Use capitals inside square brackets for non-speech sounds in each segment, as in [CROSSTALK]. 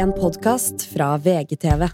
En podkast fra VGTV.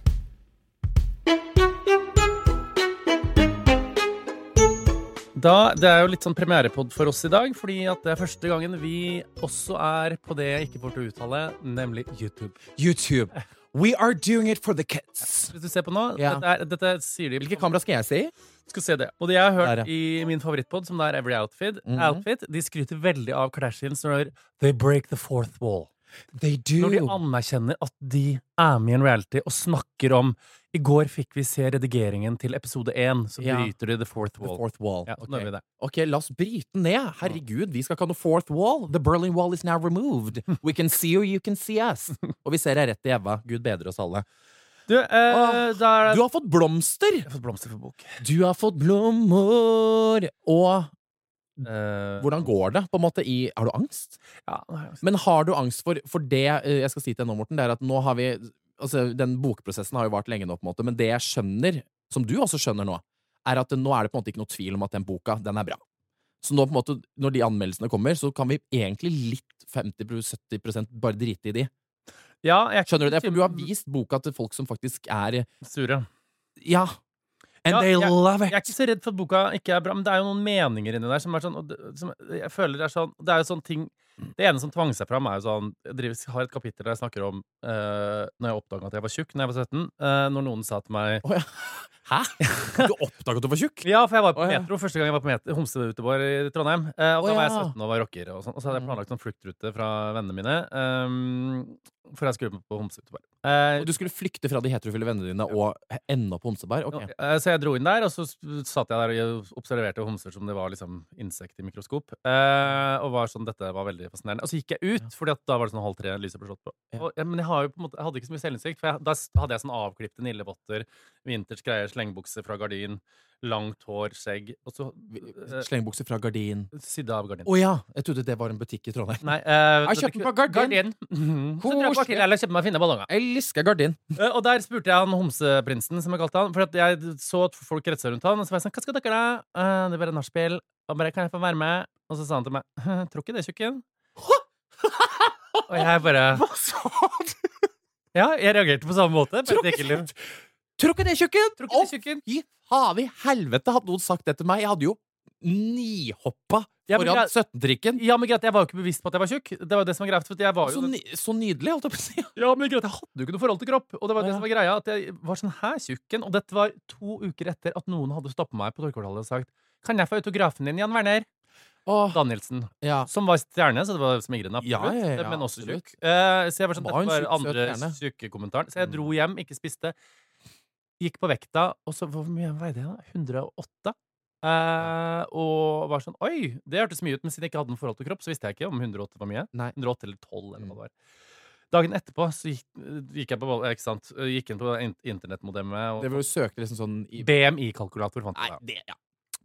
Da, det er jo litt sånn premierepod for oss i dag, fordi at det er første gangen vi også er på det jeg ikke får til å uttale, nemlig YouTube. YouTube. We are doing it for the kids. Hvis du ser på nå, Ja. dette, er, dette sier de Hvilke kamera skal jeg se i? Skal se det. Og det jeg har hørt Der, ja. i min favorittpod, som det er Every Outfit, Mhm. Outfit de skryter veldig av Kardashians når they break the fourth wall. Når de anerkjenner at de er med i en reality og snakker om I går fikk vi se redigeringen til episode én, så Ja. bryter de the fourth The wall. fourth wall. Ja, så nå gjør vi det. Ok, la oss bryte den ned. Herregud, vi skal ikke ha noe fourth wall. The Berlin wall is now removed. We can see you, you can see us. [LAUGHS] Og vi ser deg rett i Eva. Gud bedre oss alle. Du, eh, Åh, da er Du har fått blomster! Jeg har fått blomster for bok. Du har fått blomster! Og hvordan går det? på en måte i Har du angst? ja, har angst. Men har du angst for For det eh, jeg skal si til deg nå, Morten, det er at nå har vi Altså, den bokprosessen har jo vart lenge nå, på en måte, men det jeg skjønner, som du også skjønner nå, er at nå er det på en måte ikke noe tvil om at den boka, den er bra. Så nå på en måte, når de anmeldelsene kommer, så kan vi egentlig litt 50-70% bare drite i de. ja, jeg er Skjønner du det? For du har vist boka til folk som faktisk er sure. Ja. And Ja, they jeg- love Jeg er ikke så redd for at boka ikke er bra, men det er jo noen meninger inni der som er sånn og det- som Jeg føler det er sånn Det er jo sånn ting Det ene som tvang seg fram, er jo sånn Jeg driver, har et kapittel der jeg snakker om uh, Når jeg oppdaga at jeg var tjukk da jeg var 17. Uh, når noen sa til meg oh, ja. Hæ? Du oppdaga at du var tjukk? Ja, for jeg var på oh, ja. Metro første gang jeg var på Metro, i Trondheim. Uh, og da var jeg 17 og var rocker. Og, sånn, og så hadde jeg Mm. planlagt sånn fluktrute fra vennene mine. Um, for jeg skulle på Homseutebor. Eh, Og du skulle flykte fra de heterofile vennene dine og ende opp på Homseberg? Ok. Eh, Så jeg dro inn der, og så satt jeg der og observerte homser som det var liksom insekt i mikroskop. Eh, og var sånn, dette var veldig fascinerende. Og så gikk jeg ut, at da var det sånn halv tre, lyset ble slått på. Ja. Og, ja, men jeg, har jo på en måte, jeg hadde ikke så mye selvinnsikt, for jeg, da hadde jeg sånn avklipte nillevotter, vinters greier, slengbukse fra gardin, langt hår, skjegg, og så eh, Slengbukse fra gardin. sydde av gardin. Å ja! Jeg trodde det var en butikk i Trondheim. Nei, eh, Jeg kjøpte den på Gardin. Mhm. Så drar jeg bare til eller kjøper meg fine ballonger. Jeg elsker gardin. Eh, Og der spurte jeg han homseprinsen, som jeg kalte han. For jeg så at folk retsa rundt han. Og så var jeg sånn, hva skal dere? «Eh, det er bare nachspiel. Og bare, kan jeg få være med? Og så sa han til meg, tror ikke det, tjukken. Og jeg bare [LAUGHS] Hva sa du? Ja, jeg reagerte på samme måte. Tror ikke det, tjukken! Tror ikke Å, fy faen i helvete, hadde noen sagt det til meg. Jeg hadde jo nihoppa Ja, foran 17-trikken. Ja, men greit, jeg var jo ikke bevisst på at jeg var tjukk. Det var jo det som var greit. For jeg var jo Så, ny, så nydelig, holdt jeg på å si. Ja, men greit, jeg hadde jo ikke noe forhold til kropp. Og det var det Ja. som var greia, at jeg var sånn her tjukken. Og dette var to uker etter at noen hadde stoppa meg på Torgkvartalet og sagt Kan jeg få autografen din, Jan Werner? Åh, Danielsen. ja. Som var stjerne, så det var smigrende. Ja, ja, ja, men også tjukk. Eh, så jeg var sånn, var dette var andre tjukkekommentaren. Så jeg Mm. dro hjem, ikke spiste. Gikk på vekta, og så Hvor mye veide jeg, da? 108? Eh, og var sånn Oi, det hørtes mye ut, men siden jeg ikke hadde noe forhold til kropp, så visste jeg ikke om 108 var mye. Nei. 108 eller 12, eller hva Mm. det var. Dagen etterpå så gikk, gikk jeg på ikke sant, gikk inn på in- internettmodemet Det var jo søkte liksom sånn BMI-kalkulator fant jeg. Nei, det ja.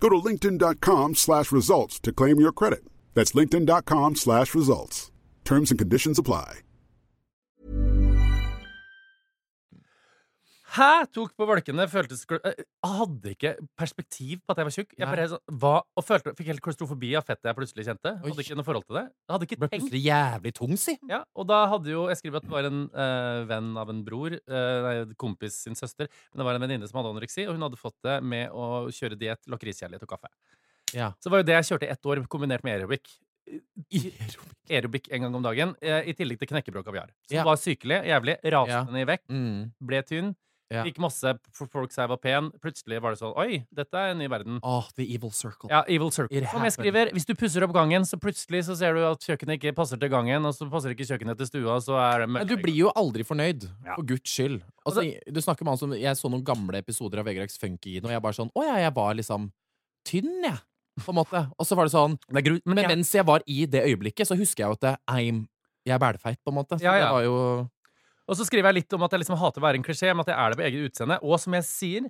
Go to linkedin.com slash results to claim your credit. That's linkedin.com slash results. Terms and conditions apply. Hæ? Tok på valkene, føltes eh, Jeg hadde ikke perspektiv på at jeg var tjukk. Jeg bare sånn, hva, og følte, fikk helt klaustrofobi av fettet jeg plutselig kjente. Hadde ikke noe forhold til det. Jeg hadde ikke Ble tenkt. plutselig jævlig tung, si. Ja, og da hadde jo Jeg skriver at det var en øh, venn av en bror, øh, nei, kompis sin søster, men det var en venninne som hadde anoreksi, og hun hadde fått det med å kjøre diett, lakriskjærlighet og kaffe. Ja. Så det var jo det jeg kjørte i ett år, kombinert med aerobic. aerobic en gang om dagen, i tillegg til knekkebrød og kaviar. Som Ja. var sykelig, jævlig, rasende i vekt, Mm. ble tynn. Ja. Ikke masse folk sa jeg var pen. Plutselig var det sånn Oi, dette er en ny verden. Åh, the evil circle. Ja, Evil Circle. Som jeg skriver, hvis du pusser opp gangen, så plutselig så ser du at kjøkkenet ikke passer til gangen, og så passer ikke kjøkkenet til stua, så er det Men du blir jo aldri fornøyd, Ja. for guds skyld. Altså, du snakker med han som Jeg så noen gamle episoder av Vegard X Funky, og jeg bare sånn Å ja, jeg var liksom tynn, jeg. På en måte. Og så var det sånn. Men mens jeg var i det øyeblikket, så husker jeg jo at I'm, jeg er bælfeit, på en måte. Så Ja, ja. det var jo Og så skriver jeg litt om at jeg liksom hater å være en klisjé, men at jeg er det på eget utseende. Og som jeg sier,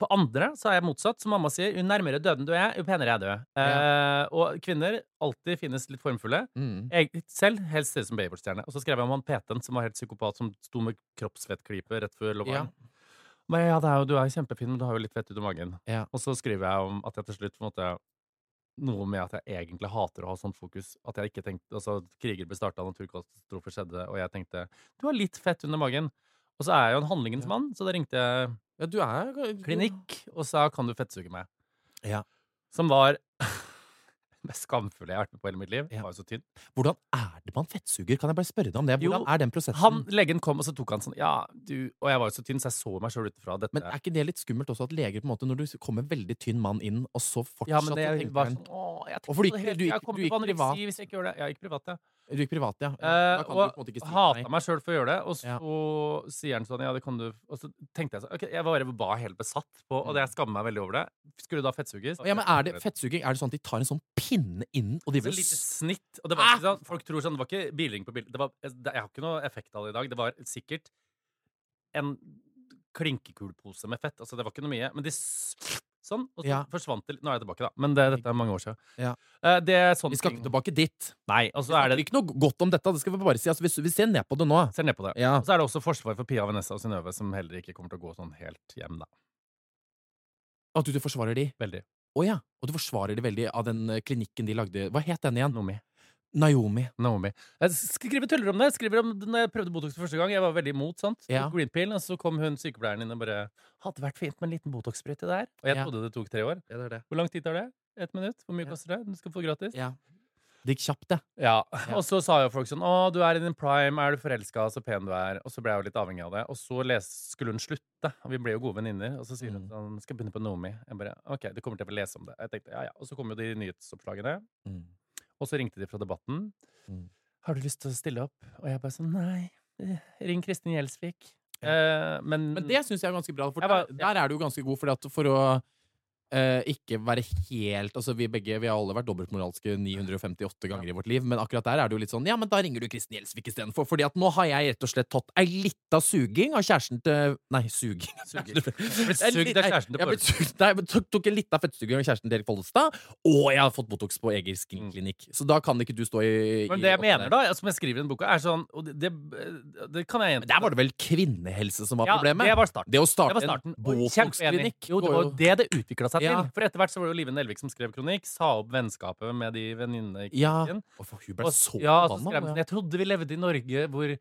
på andre så er jeg motsatt. Som mamma sier, jo nærmere døden du er, jo penere er du. Eh, og kvinner alltid finnes litt formfulle. mm. Jeg selv helst ser ut som Baywatch-stjerne. Og så skrev jeg om han PT-en som var helt psykopat, som sto med kroppsfettklype rett før Love Ja. Men ja, det er jo, du er jo kjempefin, men du har jo litt fett ut i magen. Ja. Og så skriver jeg om at jeg til slutt på en måte noe med at jeg egentlig hater å ha sånt fokus. At jeg ikke tenkte, altså Kriger ble starta, naturkatastrofer skjedde, og jeg tenkte du har litt fett under magen. Og så er jeg jo en handlingens mann, så da ringte jeg ja, du er klinikk og sa kan du fettsuge meg. Ja. Som var [LAUGHS] mest skamfulle jeg har vært med på hele mitt liv. Ja. Var jo så tynn. Hvordan er det man fettsuger? Kan jeg bare spørre deg om det? Hvordan Jo, er den prosessen? Han, legen kom, og så tok han sånn Ja, du Og jeg var jo så tynn, så jeg så meg sjøl utenfra. Dette Men er ikke det litt skummelt også, at leger på en måte, når du kommer veldig tynn mann inn, og så fortsatt Ja, men det var sånn Å, jeg du tenkte det helt du Jeg kommer du til gikk privat, ja. Du gikk privat, ja. ja. Eh, Da kan du på ja eh, og si hata meg sjøl for å gjøre det. Og så Ja. sier han sånn Ja, det kan du Og så tenkte jeg sånn okay, jeg bare var helt besatt på Og det jeg skammer meg veldig over det. Skulle da fettsuges? Ja, men er det fettsuging? Er det sånn at de tar en sånn pinne inn og de vil og snitt. Og det var Ah! ikke sånn Folk tror sånn Det var ikke bilring på biling Det var, det, jeg har ikke noe effekt av det i dag. Det var sikkert en klinkekulpose med fett. Altså, det var ikke noe mye. Men de Sånn. Og så Ja. forsvant det. Nå er jeg tilbake, da. Men det, dette er mange år siden. Ja. Eh, det Vi skal ikke tilbake dit. Nei, og så er det ikke noe godt om dette. Det skal vi bare si. Altså, vi, vi ser ned på det nå. Ser ned på det. Ja. Og så er det også forsvar for Pia Vanessa og Synnøve, som heller ikke kommer til å gå sånn helt hjem, da. At du, du forsvarer de. Veldig. Å ja. Og du forsvarer de veldig av den eh, klinikken de lagde. Hva het den igjen? Naomi. Naomi. Naomi. Jeg skriver tuller om det. Jeg skriver om når jeg prøvde Botox for første gang. Jeg var veldig imot, sant. Ja. Green pill, og så kom hun sykepleieren inn og bare Hadde vært fint med en liten Botox-sprøyte der. Og jeg Ja. trodde det tok tre år. Ja, det er det. Hvor lang tid tar det? Ett minutt? Hvor mye Ja. koster det? Du skal få gratis. Ja. Det gikk kjapt, det. Ja. Ja. Og så sa jo folk sånn Å, du er i din prime, er du forelska, så pen du er. Og så ble jeg jo litt avhengig av det. Og så les, skulle hun slutte, og vi ble jo gode venninner. Og så sier hun Mm. sånn Skal jeg begynne på Naomi? Jeg bare OK, du kommer til å få lese om det. Jeg tenkte ja, ja. Og så kom jo de nyhetsoppslagene. Og så ringte de fra Debatten. Mm. Har du lyst til å stille opp? Og jeg bare sånn Nei. eh, Ring Kristin Gjelsvik. Eh, men, Men det syns jeg er ganske bra, for var- der, der er du ganske god. Fordi at for å eh, ikke være helt Altså Vi begge Vi har alle vært dobbeltmoralske 958 ganger i vårt liv, men akkurat der er det jo litt sånn Ja, men da ringer du Kristin Gjelsvik istedenfor. Fordi at nå har jeg rett og slett tatt ei lita suging av kjæresten til Nei, suging Suging. Blitt sugd av kjæresten til Jeg Nei, jeg tok, tok en lita fettsuging av kjæresten til Erik Follestad, og jeg har fått Botox på Eger skinklinikk. Så da kan ikke du stå i, Mm. Men i det jeg mener, der. da, som jeg skriver i den boka, er sånn Og det, det, det kan jeg gjenta. der var det vel kvinnehelse som var ja, problemet? Det var starten. Det å Det var starten. en. Botox-klinikk Jo, det var jo det det utvikla seg Ja. til. For etter hvert så var det jo Live Nelvik som skrev kronikk, sa opp vennskapet med de venninnene i Ja. kronikken. Og for hun ble Og, så ja, forbanna, ja. sånn Jeg trodde vi levde i Norge hvor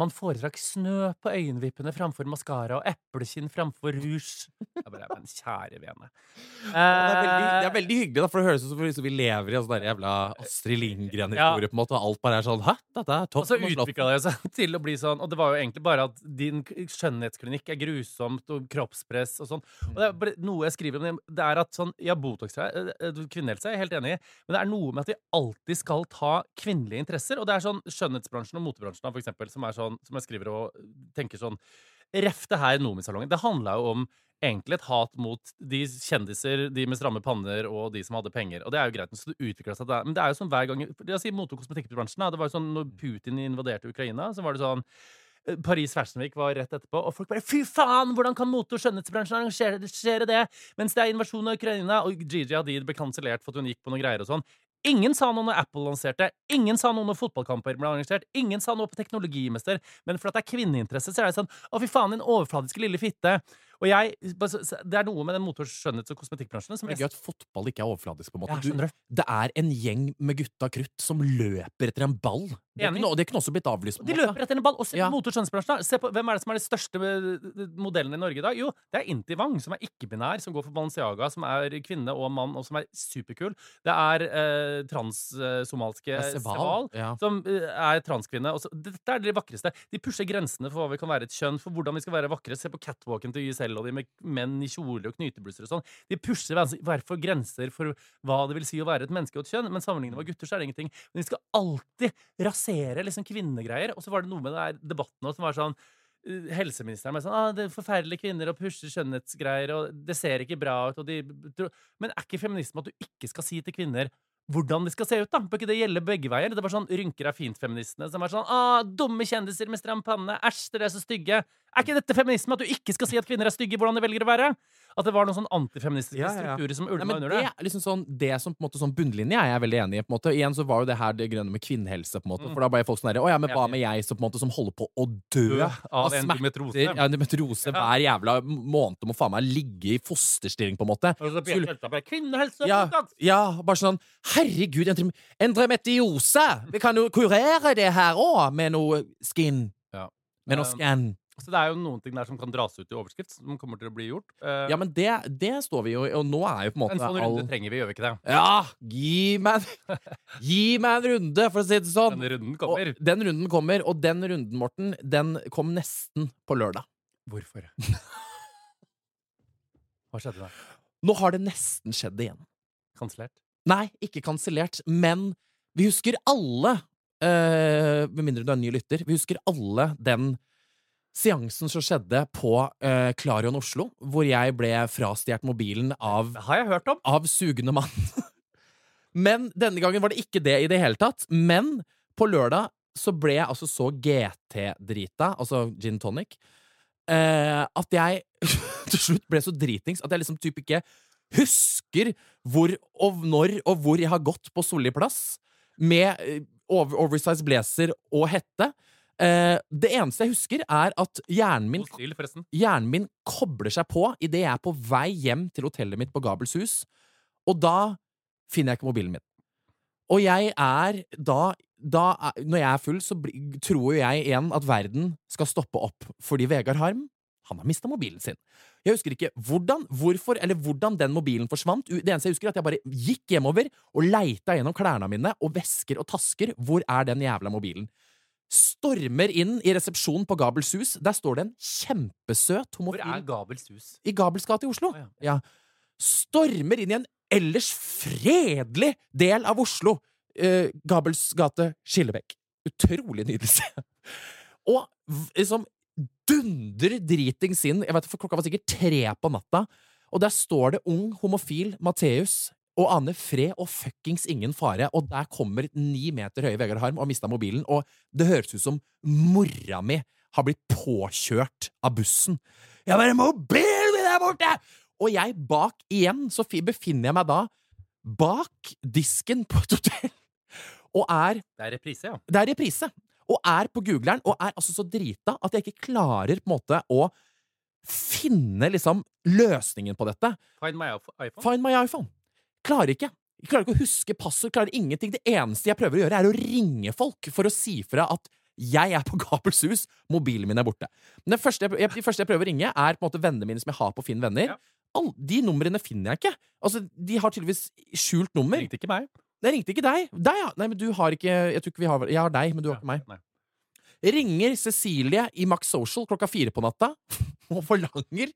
man foretrakk snø på øyenvippene framfor maskara og eplekinn framfor rouge. Jeg bare, men kjære vene. Det er, veldig, det Eh, er veldig hyggelig, da, for det høres ut som vi lever i en sånn jævla Astrid Lindgren-historie, på en måte, og alt bare er sånn Hæ, dette er topp. Og så utvikla det seg [LAUGHS] til å bli sånn Og det var jo egentlig bare at din skjønnhetsklinikk er grusomt, og kroppspress og sånn. Og det er bare noe jeg skriver om, det- er at sånn Ja, Botox eh, kvinnehelse, er jeg helt enig i, men det er noe med at vi alltid skal ta kvinnelige interesser. Og det er sånn skjønnhetsbransjen og motebransjen, for eksempel, som er sånn Som jeg skriver og tenker sånn Ref det her Nomi-salongen. Det handla jo om egentlig et hat mot de kjendiser, de med stramme panner og de som hadde penger. Og det er jo greit, så det utvikla seg. Men det er jo sånn hver gang Jeg sier mote- og kosmetikkbransjen. Det var jo sånn når Putin invaderte Ukraina, så var det sånn eh, Paris Fashion Week var rett etterpå, og folk bare 'fy faen, hvordan kan mote- og skjønnhetsbransjen arrangere det?' Mens det er invasjon av Ukraina, og Gigi Hadid ble kansellert for at hun gikk på noen greier og sånn. Ingen sa noe når Apple lanserte, ingen sa noe når fotballkamper ble arrangert, ingen sa noe på Teknologimester, men for at det er kvinneinteresse, så er det sånn 'Å, fy faen, din overfladiske lille fitte'. Og jeg, det er noe med den motor-, skjønnhets- og kosmetikkbransjen som Det er gøy at fotball ikke er overfladisk. på en måte Ja, du. Det er en gjeng med gutta krutt som løper etter en ball. Det kunne, det kunne også blitt avlyst. på De måte. løper etter en ball. Og se Ja. på motor- og skjønnhetsbransjen. Se på, hvem er det som er de største eh, modellene i Norge i dag? Jo, det er Inti Wang, som er ikke-binær, som går for Balenciaga, som er kvinne og mann, og som er superkul. Det er eh, transsomalske Det Seval, Ja. som eh, er transkvinne. Dette er de vakreste. De pusher grensene for hva vi kan være et kjønn, for hvordan vi skal være vakre. Se på catwalken til YSL og de med menn i kjole og knyteblusser og sånn. De pusher hver hver for grenser for hva det vil si å være et menneske og et kjønn. Men sammenlignet med gutter så er det ingenting. Men de skal alltid rasere liksom kvinnegreier. Og så var det noe med den debatten også som var sånn eh, Helseministeren var sånn ah, det er forferdelige kvinner og pusher skjønnhetsgreier, og det ser ikke bra ut, og de Men er ikke feminisme at du ikke skal si til kvinner hvordan de skal se ut, da? Bør ikke det gjelde begge veier? Det var sånn rynker er fint-feministene som var sånn ah, dumme kjendiser med stram panne, æsj, dere er så stygge. Er ikke dette feminisme at du ikke skal si at kvinner er stygge, hvordan de velger å være? At det var noen sånn antifeministiske Ja, ja, ja. strukturer som ulma under det det. er liksom sånn, det som på en måte sånn bunnlinje er jeg veldig enig i. på en måte Igjen så var jo det her det grønne med kvinnehelse. på en måte Mm. For da ble folk sånn herre Å ja, men hva med jeg som på en måte som holder på å dø Dø av av endometrose? Ja, endometrose Ja. hver jævla måned må faen meg ligge i fosterstilling, på en måte. Og så Skulle- Kvinnehelse! Ja, ja, bare sånn Herregud, endometriose! Vi kan jo kurere det her òg, med noe skin. Ja. Med noe Um, scan. Så det er jo noen ting der som kan dras ut i overskrift, som kommer til å bli gjort. Uh, Ja, men det, det står vi jo i, og nå er jo på en måte en sånn all runde trenger vi, gjør vi ikke det? Ja, gi meg [LAUGHS] gi meg en runde, for å si det sånn. Den runden kommer. Og den runden kommer, og den runden, Morten, den kom nesten på lørdag. Hvorfor? [LAUGHS] Hva skjedde da? Nå har det nesten skjedd igjen. Kansellert? Nei, ikke kansellert, men vi husker alle, uh, med mindre du er ny lytter, vi husker alle den seansen som skjedde på uh, Klarion Oslo, hvor jeg ble frastjålet mobilen av Det har jeg hørt om. av sugende mann. [LAUGHS] Men denne gangen var det ikke det i det hele tatt. Men på lørdag så ble jeg altså så GT-drita, altså gin tonic, uh, at jeg [LAUGHS] til slutt ble så dritings at jeg liksom typ ikke husker hvor og når og hvor jeg har gått på Solli plass med eh, over oversized blazer og hette. Eh, det eneste jeg husker, er at hjernen min stil, hjernen min kobler seg på idet jeg er på vei hjem til hotellet mitt på Gabels hus, og da finner jeg ikke mobilen min. Og jeg er da, da Når jeg er full, så tror jo jeg igjen at verden skal stoppe opp fordi Vegard Harm han har mista mobilen sin. Jeg husker ikke hvordan, hvorfor eller hvordan den mobilen forsvant. Det eneste jeg husker, er at jeg bare gikk hjemover og leita gjennom klærne mine og vesker og tasker. Hvor er den jævla mobilen? Stormer inn i resepsjonen på Gabels hus. Der står det en kjempesøt homofil Hvor er Gabels hus? i Gabels gate i Oslo. Å, ja. Ja. Stormer inn i en ellers fredelig del av Oslo. Eh, Gabels gate, Skillebekk. Utrolig nydelig. Og liksom dundrer dritings inn, jeg vet, for klokka var sikkert tre på natta, og der står det ung homofil Matheus og aner fred og fuckings ingen fare, og der kommer ni meter høye Vegard Harm og har mista mobilen, og det høres ut som mora mi har blitt påkjørt av bussen. Jeg bare 'Mobilen min er borte!' Og jeg bak igjen, så befinner jeg meg da bak disken på et hotell, og er Det er reprise, ja. det er reprise. Og er på googleren, og er altså så drita at jeg ikke klarer på en måte å finne liksom løsningen på dette. Find my iPhone. Find my iPhone. Klarer ikke. Jeg klarer ikke å huske passord, klarer ingenting. Det eneste jeg prøver å gjøre, er å ringe folk for å si fra at jeg er på [LAUGHS] Gabels hus, mobilen min er borte. Men det første jeg, de første jeg prøver å ringe, er på en måte vennene mine som jeg har på Finn venner. Ja. All, de numrene finner jeg ikke. Altså, De har tydeligvis skjult nummer. Ringte ikke meg. Det ringte ikke deg. Deg, ja. Nei, men du har ikke Jeg tror ikke vi har Jeg har deg, men du har ikke meg. Nei. Ringer Cecilie i Max Social klokka fire på natta [LAUGHS] og forlanger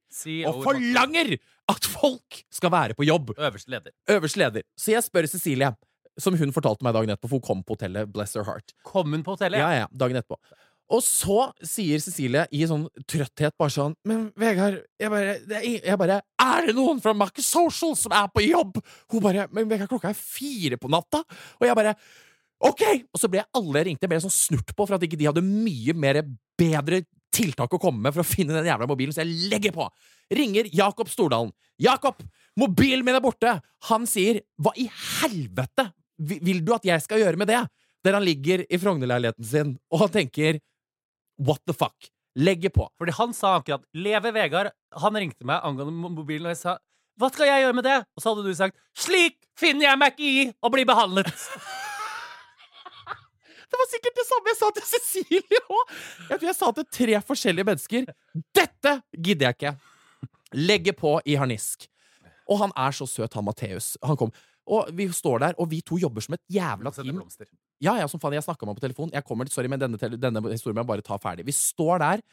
Og forlanger at folk skal være på jobb! Øverste leder. Øverste leder. Så jeg spør Cecilie, som hun fortalte meg dagen etterpå, for hun kom på hotellet, bless her heart. Kom hun på hotellet? Ja, ja, dagen etterpå. Og så sier Cecilie i sånn trøtthet bare sånn Men Vegard, jeg bare, det jeg bare Er det noen fra Max Social som er på jobb? Hun bare Men Vegard, klokka er fire på natta! Og jeg bare OK! Og så ble alle ringte, ble sånn snurt på for at ikke de hadde mye mer bedre tiltak å komme med for å finne den jævla mobilen, så jeg legger på. Ringer Jakob Stordalen. Jakob, mobilen min er borte! Han sier hva i helvete vil du at jeg skal gjøre med det? Der han ligger i Frogner-leiligheten sin, og han tenker what the fuck? Legger på. Fordi han sa akkurat 'Leve Vegard'. Han ringte meg angående mobilen, og jeg sa 'Hva skal jeg gjøre med det?' Og så hadde du sagt 'Slik finner jeg meg ikke i å bli behandlet'. [LAUGHS] Det var sikkert det samme jeg sa til Cecilie òg! Jeg tror jeg sa til tre forskjellige mennesker Dette gidder jeg ikke! Legge på i harnisk. Og han er så søt, han Matheus. Han kom. Og vi står der, og vi to jobber som et jævla team. Ja, ja, som faen, jeg snakka med ham på telefon. Jeg kommer, sorry, men denne, denne historien må jeg bare ta ferdig. Vi står der,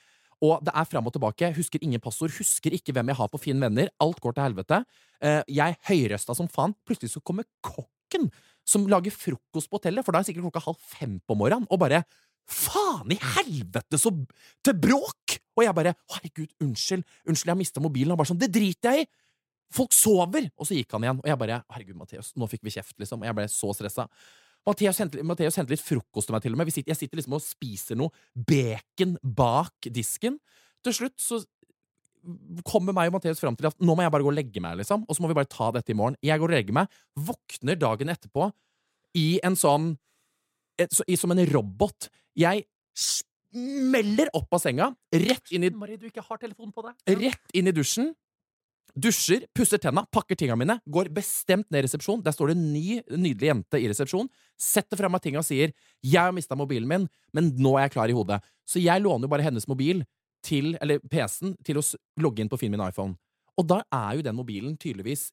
og det er fram og tilbake. Husker ingen passord, husker ikke hvem jeg har på Finn venner. Alt går til helvete. Eh, jeg høyrøsta som faen. Plutselig så kommer kokken som lager frokost på hotellet, for da er det sikkert klokka halv fem på morgenen, og bare Faen i helvete, så til bråk! Og jeg bare Herregud, unnskyld, unnskyld, jeg har mista mobilen. Han bare sånn Det driter jeg i! Folk sover! Og så gikk han igjen, og jeg bare Herregud, Matheus, nå fikk vi kjeft, liksom. Og jeg ble så stressa. Matheus henter, litt frokost til meg, til og med. Jeg sitter liksom og spiser noe bacon bak disken. Til slutt så kommer meg og Mathias fram til at nå må jeg bare gå og legge meg, liksom. Og så må vi bare ta dette i morgen. Jeg går og legger meg, våkner dagen etterpå i en sånn et, så, i, Som en robot. Jeg smeller opp av senga, rett inn i Marie, du ikke har telefonen på deg. Rett inn i dusjen. Dusjer, pusser tenna, pakker tinga mine, går bestemt ned i resepsjon. Der står det en ny, nydelig jente i resepsjon. Setter fra meg tinga og sier 'Jeg har mista mobilen min, men nå er jeg klar i hodet'. Så jeg låner jo bare hennes mobil, til, eller PC-en, til å logge inn på Finn min iPhone. Og da er jo den mobilen tydeligvis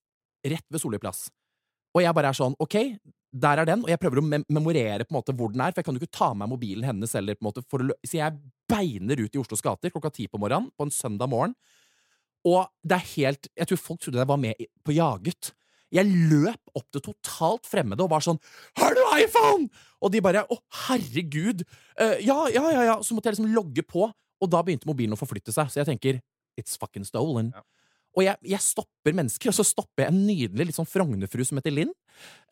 rett ved Solli plass. Og jeg bare er sånn, ok, der er den, og jeg prøver å mem memorere på en måte hvor den er, for jeg kan jo ikke ta med mobilen hennes heller, på en måte, for å så jeg beiner ut i Oslos gater klokka ti på morgenen på en søndag morgen. Og det er helt Jeg tror folk trodde jeg var med på Jaget. Jeg løp opp til totalt fremmede og var sånn 'Har du iPhone?!' Og de bare 'Å, herregud'. Uh, ja, ja, ja, ja. Så måtte jeg liksom logge på, og da begynte mobilen å forflytte seg. Så jeg tenker 'It's fucking stolen'. Ja. Og jeg, jeg stopper mennesker, og så stopper jeg en nydelig litt sånn Frogner-fru som heter Linn.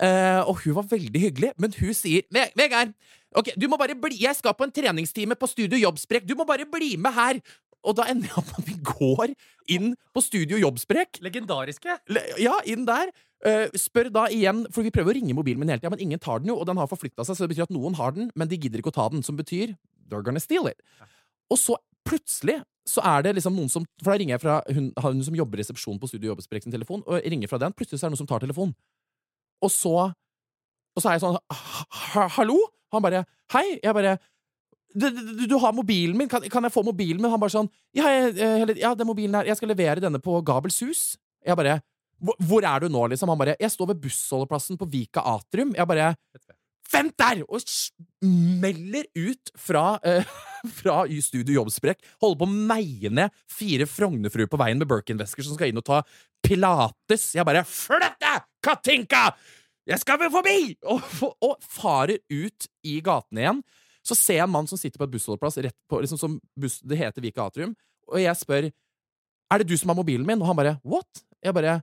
Uh, og hun var veldig hyggelig, men hun sier «Ve- Vegard, ok, du må bare bli Jeg skal på en treningstime på Studio Jobbsprek. Du må bare bli med her! Og da ender jeg opp at vi går inn på Studio Jobbsprek. Legendariske. Le- Ja, inn der. Uh, spør da igjen, for vi prøver å ringe mobilen min hele tida, men ingen tar den jo, og den har forflytta seg, så det betyr at noen har den, men de gidder ikke å ta den, som betyr they're gonna steal it. Og så plutselig så er det liksom noen som For da ringer jeg fra hun, hun som jobber i resepsjonen på Studio Jobbesprek sin telefon, og jeg ringer fra den. Plutselig så er det noen som tar telefonen. Og så Og så er jeg sånn «Ha- Hallo? Han bare Hei. Jeg bare du, du, har mobilen min, kan, kan jeg få mobilen min? Han bare sånn ja, jeg, ja, den mobilen her, jeg skal levere denne på Gabels hus. Jeg bare hvor, hvor er du nå, liksom? Han bare Jeg står ved bussholdeplassen på Vika Atrium. Jeg bare Vent der! Og smeller ut fra, eh, [LAUGHS] fra Studio Jobbsprekk. Holder på å meie ned fire Frognerfruer på veien med Birkin-vesker som skal inn og ta pilates. Jeg bare Flytt deg, Katinka! Jeg skal vel forbi! Og, og farer ut i gatene igjen. Så ser jeg en mann som sitter på et bussholdeplass rett på, liksom som buss, Det heter Vika Atrium. Og jeg spør Er det du som har mobilen min? Og han bare What? Jeg bare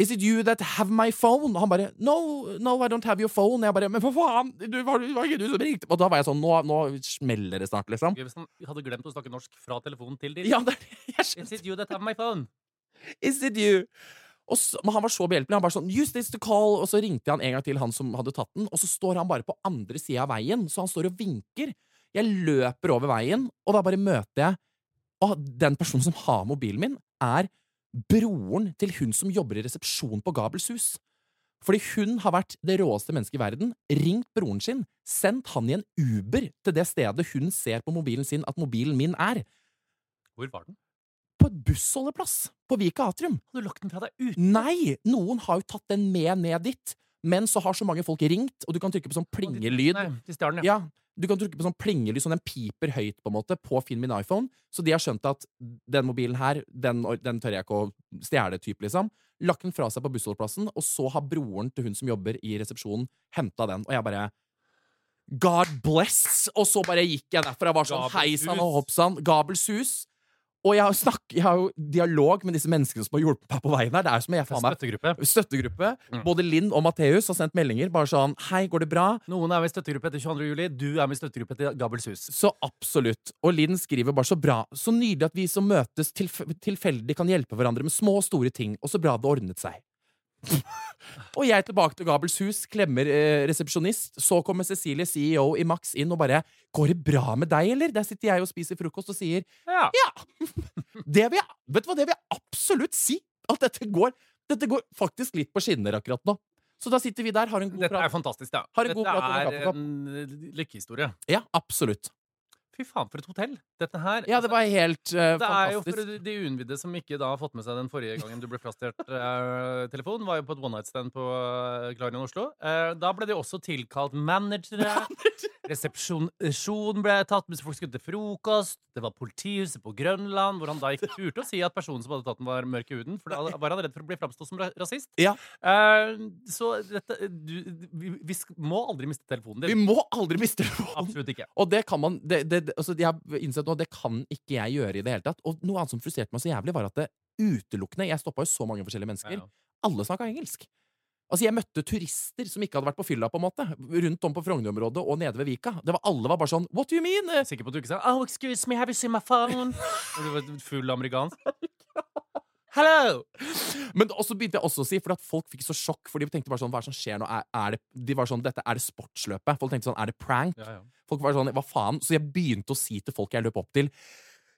Is it you that have my phone? Og han bare No, no, I don't have your phone. Jeg bare Men for faen! Du, var, var ikke du som ringte? Og da var jeg sånn Nå, nå smeller det snart, liksom. Han hadde glemt å snakke norsk fra telefonen til din. Ja, det jeg Is it you that have my phone? Is it you? Så, men han var så behjelpelig. Han bare sånn Use this to call. Og så ringte han en gang til han som hadde tatt den, og så står han bare på andre sida av veien, så han står og vinker. Jeg løper over veien, og da bare møter jeg Og den personen som har mobilen min, er broren til hun som jobber i resepsjon på Gabels hus. Fordi hun har vært det råeste mennesket i verden, ringt broren sin, sendt han i en Uber til det stedet hun ser på mobilen sin at mobilen min er. Hvor var den? På et bussholdeplass på Vika Atrium. Har du lagt den fra deg ut? Nei! Noen har jo tatt den med ned dit, men så har så mange folk ringt, og du kan trykke på sånn plingelyd. Nei, ja. Ja, du kan trykke på sånn plingelyd, sånn den piper høyt på en måte, på Finn min iPhone, så de har skjønt at den mobilen her, den, den tør jeg ikke å stjele, typ, liksom. Lagt den fra seg på bussholdeplassen, og så har broren til hun som jobber i resepsjonen, henta den, og jeg bare God bless! Og så bare gikk jeg derfra. Jeg var sånn heisan hei sann og hoppsan hopp sann. Gabels hus. Og jeg har, snakk, jeg har jo dialog med disse menneskene som har hjulpet meg på veien her. Det er som jeg faen meg Støttegruppe. støttegruppe. Mm. Både Linn og Matheus har sendt meldinger. Bare sånn 'Hei, går det bra?' Noen er med i støttegruppe etter 22. juli. Du er med i støttegruppe etter Gabels hus. Så absolutt. Og Linn skriver bare så bra. Så nydelig at vi som møtes tilf tilfeldig kan hjelpe hverandre med små og store ting, og så bra det ordnet seg. Og jeg tilbake til Gabels hus, klemmer eh, resepsjonist. Så kommer Cecilie, CEO i Max, inn og bare 'Går det bra med deg, eller?' Der sitter jeg og spiser frokost og sier Ja. [LAUGHS] det vil jeg, Vet du hva, det vil jeg absolutt si! At dette går, dette går faktisk litt på skinner akkurat nå. Så da sitter vi der, har en god Dette er prat. fantastisk, da. Har en Dette er en eh, lykkehistorie. Ja, absolutt. Fy faen, for et hotell. Dette her Ja, det var helt uh, Det er jo for de uinnvidde som ikke da har fått med seg den forrige gangen du ble frastjålet uh, [LAUGHS] telefon, var jo på et one night stand på uh, Klarion Oslo. Uh, da ble de også tilkalt managere. Resepsjon ble tatt mens folk skulle til frokost. Det var politihuset på Grønland, hvor han da ikke turte å si at personen som hadde tatt den, var mørk i huden, for da var han redd for å bli framstått som rasist. Ja. Uh, så dette du, vi, vi må aldri miste telefonen Vi må aldri miste telefonen! Absolutt ikke. Og det kan man det, det- altså, Jeg har innsett nå, det kan ikke jeg gjøre i det hele tatt. Og noe annet som frustrerte meg så jævlig, var at det utelukkende Jeg stoppa jo så mange forskjellige mennesker. Ja, ja. Alle snakka engelsk. Altså, Jeg møtte turister som ikke hadde vært på fylla, på en måte rundt om på Frogner-området og nede ved Vika. Det var, alle var bare sånn What do you mean? Sikker på at du ikke sa Oh, excuse me, have you seen my phone? [LAUGHS] og du var full amerikansk. [LAUGHS] Hello! Men også begynte jeg også å si, for at folk fikk så sjokk, for de tenkte bare sånn Hva er det som skjer nå? Er, er det, de var sånn, dette, er det sportsløpet? Folk tenkte sånn Er det prank? Ja, ja. Folk var sånn Hva faen? Så jeg begynte å si til folk jeg løp opp til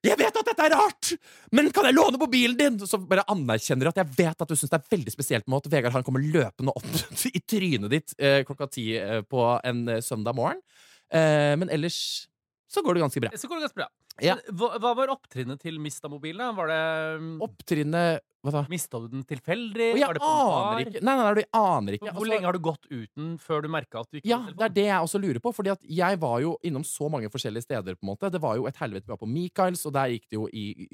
jeg vet at dette er rart, men kan jeg låne mobilen din? Så bare anerkjenner jeg at jeg vet at du syns det er veldig spesielt med at Vegard han kommer løpende opp [LAUGHS] i trynet ditt eh, klokka ti eh, på en eh, søndag morgen. Men ellers så går det ganske bra. Så går det ganske bra. Ja. Hva, hva var opptrinnet til Mista mobilen? Var det Opptrinnet Hva da? Mista du den tilfeldig? Oh, jeg aner ikke. Nei, nei, nei, du aner ikke. Hvor Altså- lenge har du gått uten før du merka at du ikke Ja, det er det jeg også lurer på. Fordi at jeg var jo innom så mange forskjellige steder. på en måte Det var jo et helvete. Vi var på Michaels, og der gikk det jo i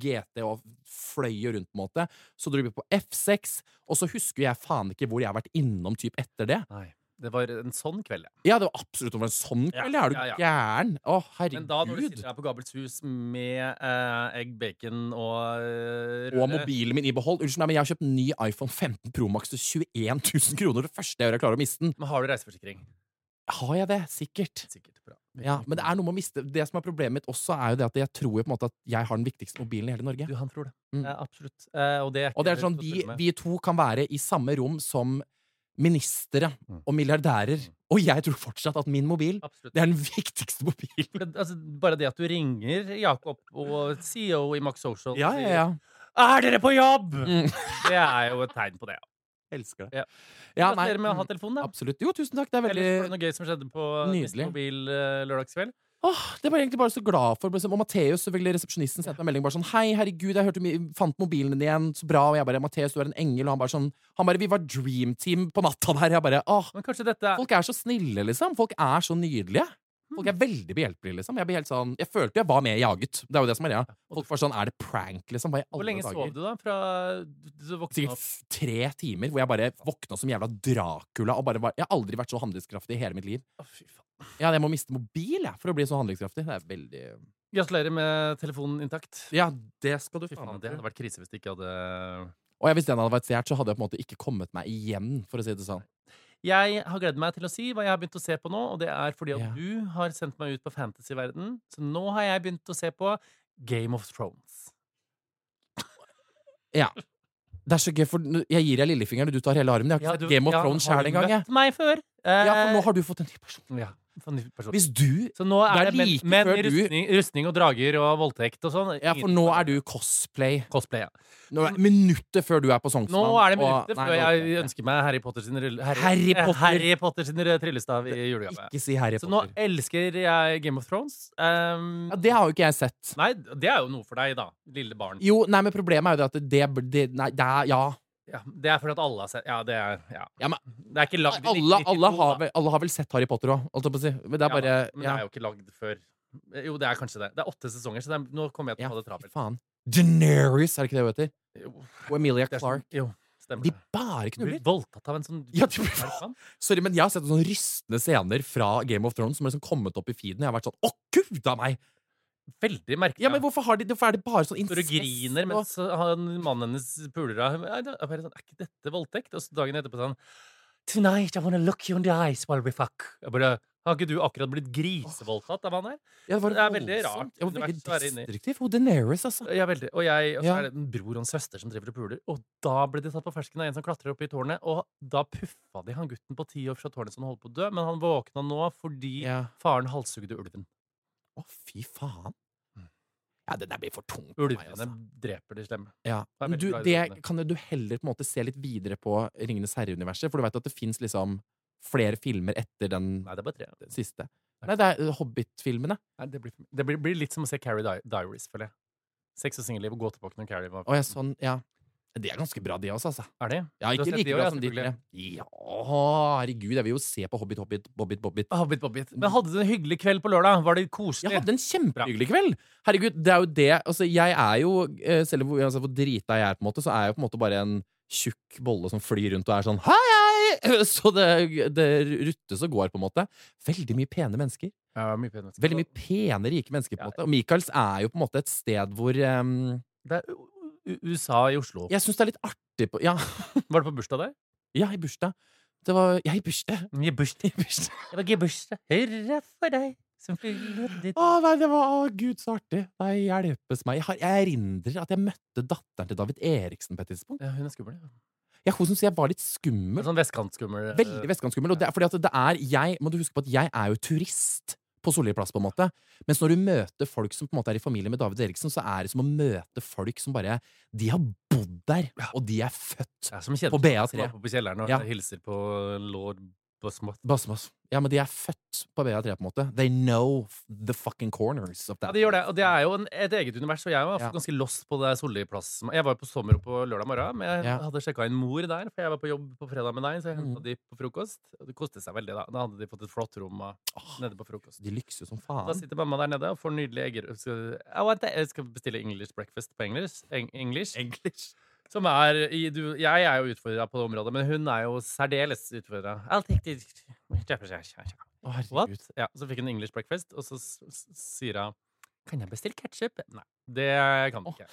GT og fløy rundt. på en måte Så dro vi på F6, og så husker jeg faen ikke hvor jeg har vært innom typ etter det. Nei. Det var en sånn kveld, ja. Ja, det var absolutt en sånn Ja, kveld. Er du ja, ja. gæren? Å, herregud. Men da når du sitter her på Gabels hus med eh, egg, bacon og eh, Og mobilen min i behold. Unnskyld meg, men jeg har kjøpt ny iPhone 15 Pro Max til 21 000 kroner. Det første jeg gjør, er å klare å miste den. Men har du reiseforsikring? Har jeg det? Sikkert. Sikkert. Bra. Ja, men det er noe med å miste Det som er problemet mitt også, er jo det at jeg tror jo på en måte at jeg har den viktigste mobilen i hele Norge. Du, han tror det. Mm. Ja, absolutt. Eh, og det er, Og det er sånn, vi, vi to kan være i samme rom som ministre Mm. og milliardærer. Og jeg tror fortsatt at min mobil Absolutt. det er den viktigste mobilen. Men, altså, bare det at du ringer Jakob og CEO i Max Social Ja, ja, ja. Er dere på jobb?! Mm. Det er jo et tegn på det. Elsker det. Ja. Ja, Gratulerer med å ha mm, telefonen, da. Absolutt. Jo, tusen takk. Det er Ellers var det noe gøy som skjedde på Nydelig. Mobil uh, lørdagskveld. Åh, Det var jeg egentlig bare så glad for. Og Matheus, selvfølgelig resepsjonisten, sendte meg en melding bare sånn Hei, herregud, jeg hørte fant mobilen din igjen. Så bra. Og jeg bare Matheus, du er en engel. Og han bare sånn Han bare Vi var dream team på natta der. Jeg bare Åh, folk er så snille, liksom. Folk er så nydelige. Folk er veldig behjelpelige, liksom. Jeg, helt sånn, jeg følte jeg var mer jaget. Det er jo det som er greia. Folk var sånn Er det prank, liksom? Hvor lenge dager? sov du, da? Fra du våkna Sikkert tre timer hvor jeg bare våkna som jævla Dracula. Og bare var, jeg har aldri vært så handlingskraftig i hele mitt liv. Å, fy faen. Ja, jeg må miste mobil jeg, for å bli så handlingskraftig. Det er veldig Gratulerer med telefonen intakt. Ja, det skal du Fy faen, det hadde vært krise hvis det ikke hadde Og jeg, hvis den hadde vært stjålet, så hadde jeg på en måte ikke kommet meg igjen, for å si det sånn. Jeg har gledet meg til å si hva jeg har begynt å se på nå, og det er fordi at Ja. du har sendt meg ut på fantasyverden. Så nå har jeg begynt å se på Game of Thrones. Ja. Det er så gøy, for jeg gir deg lillefingeren, og du tar hele armen. Jeg har ikke Ja, sett Game of ja, Thrones har sjæl du engang, jeg. møtt meg før. Ja, for nå Eh, har du fått en ny person. ja, Hvis du Så nå Det er er det like men, du- rustning, rustning og drager og voldtekt og sånn. Ja, for nå er du cosplay. cosplay. Ja. Nå er Minuttet før du er på Sognsvann. Nå er det Nei, før jeg ønsker meg Harry Potter sin, Harry, Harry eh, Potter. Harry Potter sin tryllestav i julegave. Ikke si Harry Potter. Så nå elsker jeg Game of Thrones. Um, Ja, det har jo ikke jeg sett. Nei, det er jo noe for deg, da. Lille barn. Jo, nei, men problemet er jo det at det, det Nei, det er Ja. Ja, det er fordi at alle har sett Ja, det er ja. Ja, men Det er ikke lagd i alle, 1992, alle, har vel, alle har vel sett Harry Potter òg, holdt jeg på å si. Men det er bare ja, Men det er jo ikke lagd før Jo, det er kanskje det. Det er åtte sesonger, så det er, nå kommer jeg til å ha det fy travelt. faen. Daenerys, er det ikke det hun heter? Jo, Og Emilia det er Clark. sånn- Jo, stemmer De det. bare Du knuller. blir voldtatt av en sånn Ja, du- Er det sant? Sorry, men jeg har sett sånne rystende scener fra Game of Thrones som har liksom kommet opp i feeden. Jeg har vært sånn Å, gud a meg! Veldig merkelig. Ja, men hvorfor, har de, hvorfor er det bare sånn Når du incest griner mens han, mannen hennes puler. Er, det- er, bare sånn, er ikke dette voldtekt? Og så dagen etterpå sånn Tonight I wanna look you in the eyes while we fuck. Jeg bare Har ikke du akkurat blitt grisevoldtatt av han her? Ja, var Det er veldig rart Ja, veldig destruktiv. Hun Daenerys, altså. Ja, veldig. Og, jeg, og så er det en bror og en søster som driver og puler. Og da ble de tatt på fersken av en som klatrer opp i tårnet. Og da puffa de han gutten på ti år fra tårnet som holdt på å dø. Men han våkna nå fordi Ja. faren halshugde ulven. Å, fy faen. Mm. Ja, det der blir for tungt for meg, altså. dreper de slemme. Ja. Men du, det kan du heller på en måte se litt videre på Ringenes herre-universet, for du vet at det fins liksom flere filmer etter den, Nei, det er bare tre. den siste. Nei, det er uh, Hobbit-filmene. Det, blir, det blir, blir litt som å se Carrie Di Diaries, føler jeg. Sex og singelliv og gå tilbake når Carrie var Å ja, sånn, ja. Det er ganske bra, de også, altså. Er det? Ja, ikke like bra som de tre. Ja, herregud, jeg vil jo se på Hobbit, Hobbit, Bobbit, Bobbit. Hobbit, Bobbit. Men hadde du en hyggelig kveld på lørdag? Var det koselig? Jeg hadde en kjempehyggelig kveld! Herregud, det er jo det Altså, jeg er jo eh, Selv om altså, hvor drita jeg er, på en måte, så er jeg jo på en måte bare en tjukk bolle som flyr rundt og er sånn hei, hei! [LAUGHS] Så det, det ruttes og går, på en måte. Veldig mye pene mennesker. Ja, mye penere. Veldig mye pene, rike mennesker, på en måte. Og Michaels er jo på en måte et sted hvor um, Det er USA i Oslo. Jeg syns det er litt artig på Ja, [LAUGHS] Var det på bursdag der? ja i bursdag. Det var Jeg i bursdag. [LAUGHS] I bursdag. I [LAUGHS] bursdag. Det var gebursdag. Hurra for deg som fyller ditt Å nei, det var Å gud, så artig. Nei, hjelpes meg. Jeg, har, jeg erindrer at jeg møtte datteren til David Eriksen på et tidspunkt. Ja, hun er skummel. ja. Ja, hun syns jeg var litt skummel. Sånn vestkantskummel. eh, Veldig vestkantskummel. Og det er fordi at det er jeg Må du huske på at jeg er jo turist på Solli plass, på en måte. Mens når du møter folk som på en måte er i familie med David Eriksen, så er det som å møte folk som bare De har bodd der, og de er født Ja, som på BA3. som på kjelleren og Ja. hilser på lord Bosmot. Basmas. Ja, men de er født på BA3, på en måte. They know the fucking corners of Ja, de gjør det. Og det er jo en, et eget univers. Og jeg var Ja. ganske lost på det Solli-plass. Jeg var på sommer på lørdag morgen, men jeg Ja. hadde sjekka inn mor der, for jeg var på jobb på fredag med deg, så jeg henta mm. de på frokost. Det kostet seg veldig, da. Da hadde de fått et flott rom Åh, nede på frokost. de lykser som Da sitter mamma der nede og får nydelig egger... That- jeg skal bestille English breakfast på engelsk. Eng English. English. Som er du, Jeg er jo utfordra på det området, men hun er jo særdeles utfordra. What? Ja, så fikk hun English breakfast, og så sier hun Kan jeg bestille ketsjup? Nei, det kan hun ikke.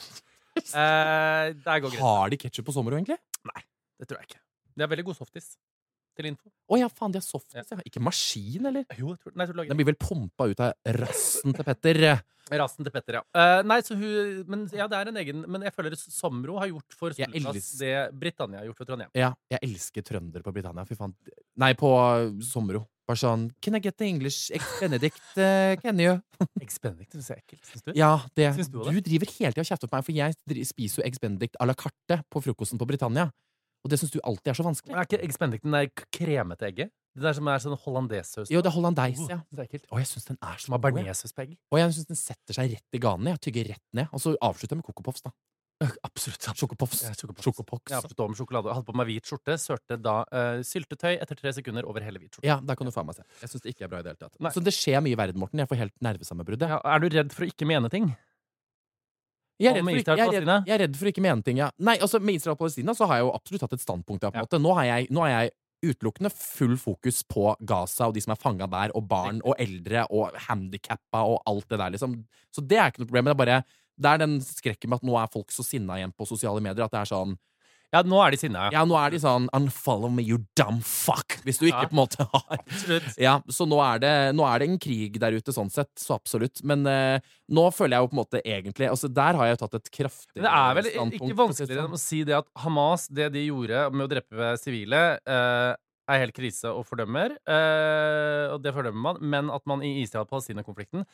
Eh, der går grensa. Har de ketsjup på sommeren egentlig? Nei, Det tror jeg ikke. Det er veldig god softis. Til info. Å ja, faen, de har softis, ja. Ikke maskin, eller? Jo, jeg tror, nei, jeg tror lager Den blir vel pumpa ut av rassen til Petter. Rasen til Petter, ja. Eh, nei, så hun Men ja, det er en egen Men jeg føler Somro har gjort for Jeg elsker- det Britannia har gjort for Trondheim. Ja, jeg elsker trøndere på Britannia. Fy faen. Nei, på Somro. Bare sånn Can I get the English Eggs Benedict, uh, can you? [LAUGHS] Eggs Benedict syns jeg er ekkelt. Syns du? Ja, det. Syns du Du, det? driver hele tida og kjefter på meg, for jeg dri- spiser jo Eggs Benedict à la carte på frokosten på Britannia. Og det syns du alltid er så vanskelig. Er ikke Eggs Benedict den der kremete egget? Det der som er sånn hollandesaus? Jo, det er hollandeis, Oh, ja. det er ekkelt. Og jeg syns den er så god. jeg. Og jeg syns den setter seg rett i ganen. Jeg tygger rett ned. Og så avslutter jeg med Coco da. [LAUGHS] Absolutt. Chocopuffs. Ja. Chocopox. Jeg avsluttet med sjokolade. Jeg hadde på meg hvit skjorte. Sørte da uh, syltetøy etter tre sekunder over hele hvit skjorte. Ja, da kan du faen meg se. Jeg syns det ikke er bra i det hele tatt. Nei. Så det skjer mye i verden, Morten. Jeg får helt nervesammenbruddet. Ja, er du redd for å ikke mene ting? Jeg er, for, jeg, er redd, jeg er redd for ikke mene ting, ja. Nei, altså Med Israel og Palestina så har jeg jo absolutt hatt et standpunkt. Ja, på Ja. Nå har jeg, nå har jeg utelukkende full fokus på Gaza og de som er fanga der, og barn og eldre og handikappa og alt det der, liksom. Så det er ikke noe problem. Det er bare det er den skrekken med at nå er folk så sinna igjen på sosiale medier at det er sånn Ja, nå er de sinna. Ja, ja. nå er de sånn 'unfollow me, you dumb fuck', hvis du ikke Ja. på en måte har Absolutt. ja, så nå er, det, nå er det en krig der ute, sånn sett. Så absolutt. Men eh, nå føler jeg jo på en måte egentlig Altså, der har jeg jo tatt et kraftig Men det er vel ikke vanskeligere sånn. enn å si det at Hamas, det de gjorde med å drepe sivile, eh, er helt krise og fordømmer. eh, og det fordømmer man. Men at man i Israel-Palestina-konflikten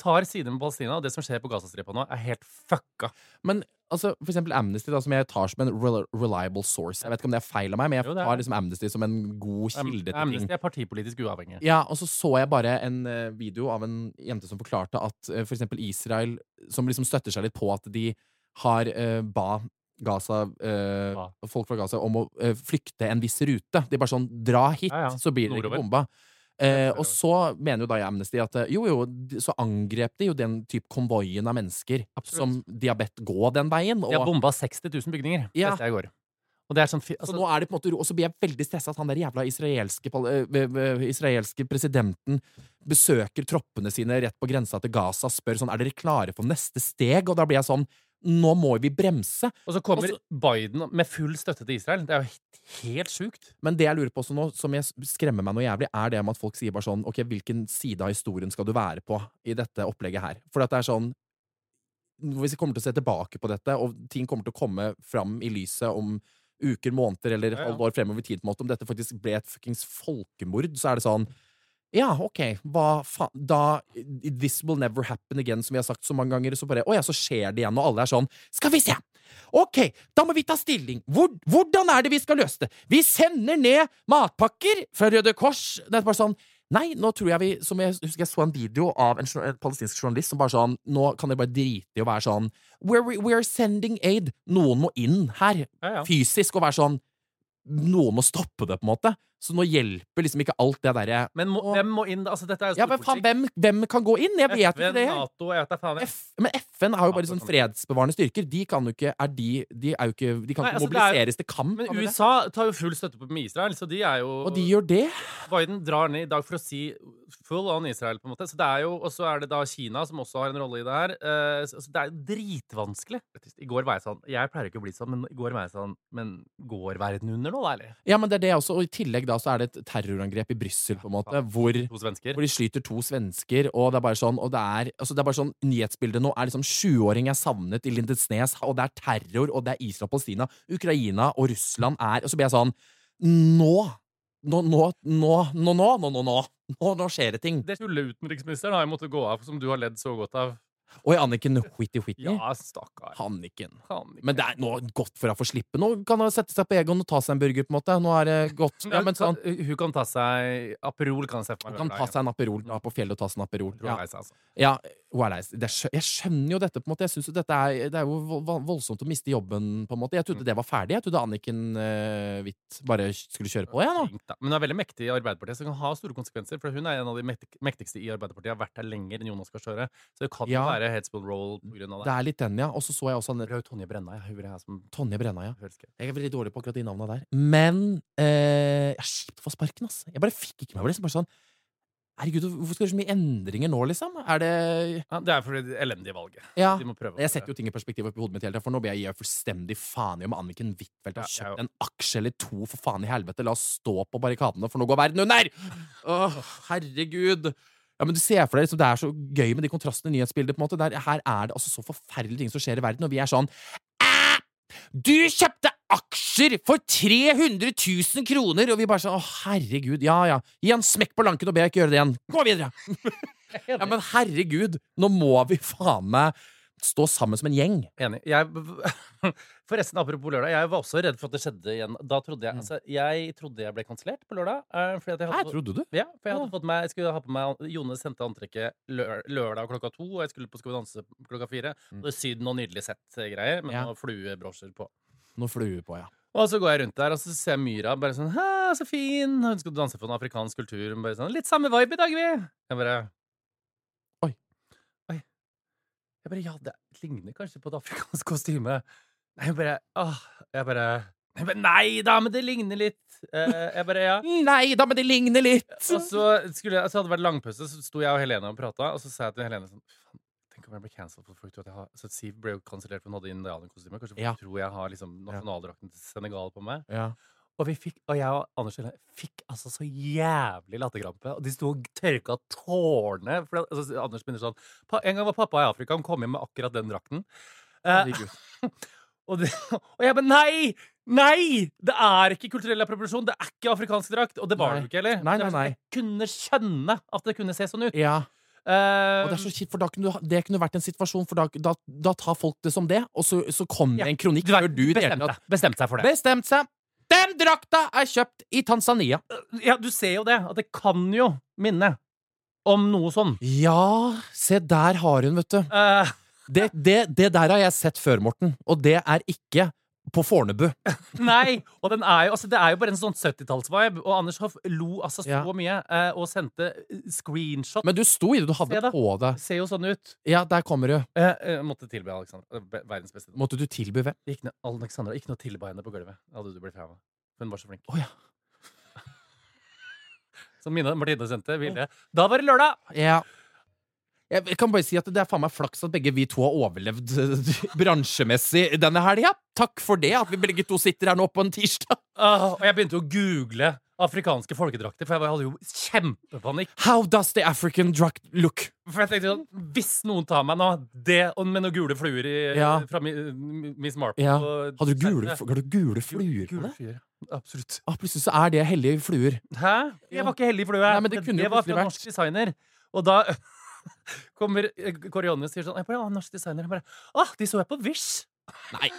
tar side med Palestina, og det som skjer på Gazastripa nå, er helt fucka. Men altså, for eksempel Amnesty, da, som jeg tar som en reliable source. Jeg vet ikke om det er feil av meg, men jeg Jo, tar liksom Amnesty som en god kilde til Amnesty ting. er partipolitisk uavhengig. Ja, og så så jeg bare en eh, video av en jente som forklarte at eh, for eksempel Israel, som liksom støtter seg litt på at de har uh, ba Gaza, Hva? folk fra Gaza om å eh, flykte en viss rute. De bare sånn Dra hit, Ja, ja. så blir det ikke bomba. Eh, og så mener jo da i Amnesty at eh, jo, jo, så angrep de jo den type konvoien av mennesker Absolutt. som bedt gå den veien. De har bomba 60 000 bygninger. Ja. Dette jeg går. Og det sånn fi- så altså, nå er det på en måte ro, og så blir jeg veldig stressa at han der jævla israelske, eh, israelske presidenten besøker troppene sine rett på grensa til Gaza, spør sånn er dere klare for neste steg, og da blir jeg sånn nå må vi bremse. Og så kommer Også, Biden med full støtte til Israel. Det er jo helt, sjukt. Men det jeg lurer på også nå, som jeg skremmer meg noe jævlig, er det om at folk sier bare sånn Ok, hvilken side av historien skal du være på i dette opplegget her? For at det er sånn Hvis vi kommer til å se tilbake på dette, og ting kommer til å komme fram i lyset om uker, måneder eller Ja, ja. år fremover i tid, om dette faktisk ble et fuckings folkemord, så er det sånn ja, ok, hva faen Da This will never happen again, som vi har sagt så mange ganger. Så bare, å ja, så skjer det igjen, og alle er sånn Skal vi se! Ok, da må vi ta stilling. Hvor, hvordan er det vi skal løse det? Vi sender ned matpakker fra Røde Kors. Det er bare sånn Nei, nå tror jeg vi Som jeg husker jeg så en video av en, en palestinsk journalist som bare sånn Nå kan dere bare drite i å være sånn We're, we are sending aid. Noen må inn her. Ja, ja. Fysisk. Og være sånn Noen må stoppe det, på en måte. Så nå hjelper liksom ikke alt det derre Men må, Og- hvem må inn? Altså, dette er jo Ja, men faen, hvem, hvem kan gå inn? Jeg vet ikke det. Nato, jeg vet da faen. F, men FN har jo bare sånn fredsbevarende styrker. De kan jo ikke er de, de er jo ikke De kan Nei, ikke altså, er- mobiliseres til kamp. Men? USA tar jo full støtte på med Israel, så de er jo Og de gjør det? Biden drar ned i dag for å si full on Israel, på en måte. Så det er jo, Og så er det da Kina som også har en rolle i det her. Uh, så så det er jo dritvanskelig. I går var jeg sånn Jeg pleier ikke å bli sånn, men i går var jeg sånn Men går verden under nå, da, eller? Ja, men det er det også. Og i tillegg da så er det et terrorangrep i Brussel, på en måte, hvor hvor de skyter to svensker, og det er bare sånn Og det er, altså det er bare sånn Nyhetsbildet nå er liksom sjuåring er savnet i Lindesnes, og det er terror, og det er Israel Palestina. Ukraina og Russland er Og så blir jeg sånn Nå! Nå, nå, nå, nå, nå, nå, nå, nå, nå, skjer det ting. Det skulle utenriksministeren har jeg måttet gå av, som du har ledd så godt av. Oi, Anniken Whitty-Whitty. Ja, stakkar. Anniken. Hanniken. Men det er nå godt for å få slippe. Nå kan hun sette seg på Egon og ta seg en burger, på en måte. Nå er det godt. Ja, men sånn Hun kan ta seg Aperol, kan jeg se for meg. Hun kan ta seg en Aperol da, på fjellet og ta seg en Aperol. Ja, altså. ja skjø- Jeg skjønner jo dette, på en måte. Jeg synes jo dette er, det er jo vo- vo- voldsomt å miste jobben, på en måte. Jeg trodde det var ferdig. Jeg trodde Anniken uh, Hvitt bare skulle kjøre på, jeg, nå. Men hun er veldig mektig i Arbeiderpartiet, så det kan ha store konsekvenser. For hun er en av de mektigste i Arbeiderpartiet, har vært der lenger enn Jonas Gahr Støre. Så det kan jo Ja. være headspill roll på grunn av Det det. er litt den, ja. Og så så jeg også en... Tonje Brenna. Ja. Hun er som Tonje Brenna, ja. Jeg er veldig dårlig på akkurat de navna der. Men uh, jeg er kjipt å få sparken, ass. Jeg bare fikk ikke med meg det. Så bare sånn Herregud, hvorfor skal det så mye endringer nå, liksom? Er det Ja, det er fordi det elendige valget. Ja. De må prøve. Jeg setter jo ting i perspektiv oppi hodet mitt hele tiden, for nå blir jeg gi fullstendig faen i om Anniken Huitfeldt har kjøpt en aksje eller to, for faen i helvete. La oss stå på barrikadene, for nå går verden under! Åh, herregud. Ja, men du ser for deg, liksom, Det er så gøy med de kontrastene i nyhetsbildet. på en måte. Der, her er det altså så forferdelige ting som skjer i verden, og vi er sånn «Æ! Du kjøpte aksjer for 300 000 kroner! Og vi bare sånn Å, herregud. Ja, ja. Gi han smekk på lanken og be jeg ikke gjøre det igjen. Gå videre! [LAUGHS] Ja, men herregud, nå må vi faen meg stå sammen som en gjeng. Enig. Jeg, [LAUGHS] forresten, apropos lørdag, jeg var også redd for at det skjedde igjen. Da trodde jeg, Mm. altså, jeg trodde jeg ble kansellert på lørdag. eh, fordi at jeg hadde Her trodde du? Ja, for jeg hadde fått meg, jeg skulle ha på meg Jone sendte antrekket lør, lørdag klokka to, og jeg skulle på Skal vi danse klokka fire. Mm. Og det er Syden og nydelig sett-greier, med Ja. noen fluebrosjer på. Noe flue på, ja. Og så går jeg rundt der, og så ser jeg Myra bare sånn Hæ, så fin! Hun skal danse på en afrikansk kultur. Hun bare sånn Litt samme vibe i dag, vi! Jeg bare Oi. Oi. Jeg bare Ja, det ligner kanskje på et afrikansk kostyme. Nei, jeg bare Åh. Jeg bare jeg bare, Nei da, men det ligner litt. Eh, jeg bare Ja. Nei da, men det ligner litt! Og så, skulle så hadde det vært langpause, så sto jeg og Helene og prata, og så sa jeg til Helene sånn Om jeg ble cancelled for folk tror at jeg har Så Siv ble jo kansellert for hun hadde indianerkostyme. Kanskje folk Ja. tror jeg har liksom nasjonaldrakten til Senegal på meg. Ja. Og, vi fikk, og jeg og Anders Helene fikk altså så jævlig latterkrampe. Og de sto og tørka tårene. For, altså, Anders begynner sånn «Pa- En gang var pappa i Afrika, han kom hjem med akkurat den drakten. Eh, Herregud. [LAUGHS] og, det, og jeg bare Nei! Nei! Det er ikke kulturell appropriasjon. Det er ikke afrikansk drakt. Og det var Nei. det jo ikke heller. Nei, nei, sånn, nei. Jeg kunne skjønne at det kunne se sånn ut. Ja. Eh, Og det er så kjipt, for da kunne du, det kunne vært en situasjon, for da, da, da tar folk det som det, og så, så kommer Ja, en kronikk før du bestemte, det hele bestemt, seg, for det. bestemt seg. Den drakta er kjøpt i Tanzania. Ja, Du ser jo det. At det kan jo minne om noe sånn. Ja, se der har hun, vet du. Uh. Det, det, det der har jeg sett før, Morten, og det er ikke på Fornebu. [LAUGHS] nei! Og den er jo, altså, det er jo bare en sånn 70-talls-vibe. Og Anders Hoff lo altså så Ja. mye eh, og sendte eh, screenshot. Men du sto i det, du hadde på deg. ser jo sånn ut. Ja, der kommer du. Eh, eh, måtte tilby Alexander. eh, Verdens beste. Måtte du tilby hvem? Ikke noe, Alexandra, ikke noe tilba henne på gulvet. Hadde du blitt fremme. Hun var så flink. Oh, ja. [LAUGHS] Som Mina Martine sendte bilde. Da var det lørdag! Ja. Jeg kan bare si at det er faen meg flaks at begge vi to har overlevd eh, [LAUGHS] bransjemessig denne helga. Takk for det, at vi begge to sitter her nå på en tirsdag. Uh, og jeg begynte å google afrikanske folkedrakter, for jeg hadde jo kjempepanikk. How does the African drug look? For jeg tenkte sånn, Hvis noen tar meg nå, det og med noen gule fluer i, Ja. fra Miss Marple Ja. og- Hadde du gule, har du gule fluer på det? fluer, Absolutt. Ah, plutselig så er det hellige fluer. Hæ? Jeg var ikke heldig flue. Nei, men det kunne jo var fra vært. norsk designer. Og da [LAUGHS] kommer eh, Kåre Jonny og sier sånn jeg bare, «Å, Norsk designer. Jeg bare Å, de så jeg på Wish! Nei.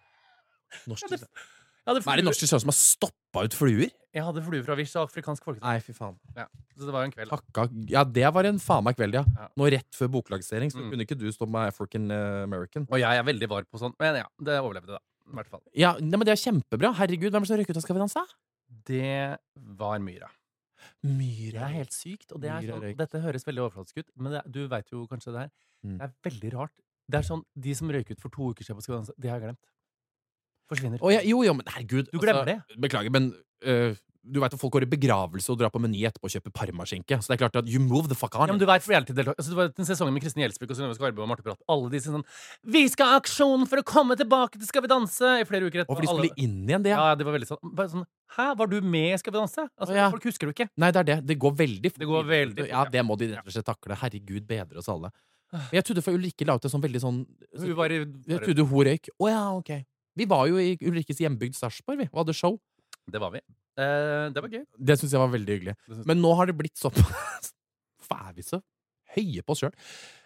[LAUGHS] Norsk designer. design. Hva er det norsk norske design som har stoppa ut fluer? Jeg hadde fluer fra Wish og afrikansk folketid. Nei, fy faen. Så det var jo en kveld. Takka Ja, det var en faen meg kveld, ja. Ja. Nå rett før boklagsering, så Mm. kunne ikke du stå med African eh, American. Og jeg er veldig var på sånn. Men ja, det overlevde, da. I hvert fall. Ja, nei, men det er kjempebra. Herregud, hvem er det som røyker ut av Skal vi danse? Det var Myra. Det er helt sykt. Og det er sånn, dette høres veldig overflatisk ut, men det, du veit jo kanskje det her. Mm. Det er veldig rart. Det er sånn, De som røyk ut for to uker siden på Skal vi danse, det har jeg glemt. Forsvinner. Å, ja, jo, jo, men herregud. Du glemmer det. Beklager, men øh, du veit at folk går i begravelse og drar på Meny etterpå og kjøper parmaskinke. Så det er klart at you move the fuck on. Ja, men du vet, for reality-deltak- altså, Det var den sesongen med Kristin Gjelsvik og Synnøve Skarbø og Marte Bratt. Alle de sånn 'Vi skal ha aksjon for å komme tilbake til Skal vi danse!' i flere uker etterpå. og for de Alle- skulle inn igjen, det. Ja, det var veldig sånn, sånn Hæ, var du med i Skal vi danse? Altså, ja. Folk husker du ikke. Nei, det er det. Det går veldig fort. Det går veldig fort, Ja, ja. det må de rett og slett takle. Herregud bedre oss alle. Men jeg trodde for Ulrikke la ut en sånn veldig sånn Hun var i, Jeg trodde hun røyk. Å ja, ok. Vi var jo i Ulrikkes hjembygd Sarpsborg, vi, og hadde show. Det var vi. Eh, det var gøy. Det syns jeg var veldig hyggelig. Men nå har det blitt såpass [LAUGHS] er vi så høye på oss sjøl?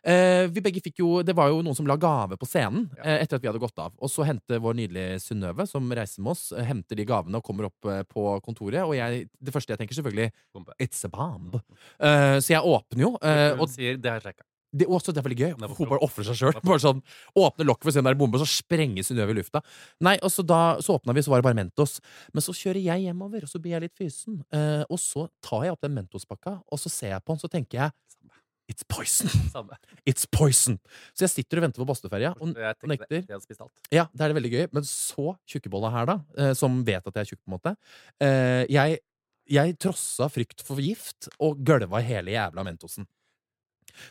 Eh, vi begge fikk jo Det var jo noen som la gave på scenen eh, etter at vi hadde gått av. Og så henter vår nydelige Synnøve, som reiser med oss, eh, henter de gavene og kommer opp eh, på kontoret. Og jeg, det første jeg tenker, selvfølgelig Bombe. It's a bomb. Eh, så jeg åpner jo, eh, Hun og sier det er sjekka. Det, også, det er veldig gøy. Hun bare ofrer seg sjøl. Sånn, åpner lokket for å se om det er en bombe, og så sprenger over i lufta. Nei, og så da så åpna vi, så var det bare Mentos. Men så kjører jeg hjemover, og så blir jeg litt fysen. Eh, og så tar jeg opp den Mentos-pakka, og så ser jeg på den, så tenker jeg It's poison! Samme. It's poison! Så jeg sitter og venter på Bastøferja og nekter. Ja, det er det veldig gøy. Men så tjukkebolla her, da, eh, som vet at jeg er tjukk, på en måte. Eh, jeg, jeg trossa frykt for gift og gølva hele jævla Mentosen.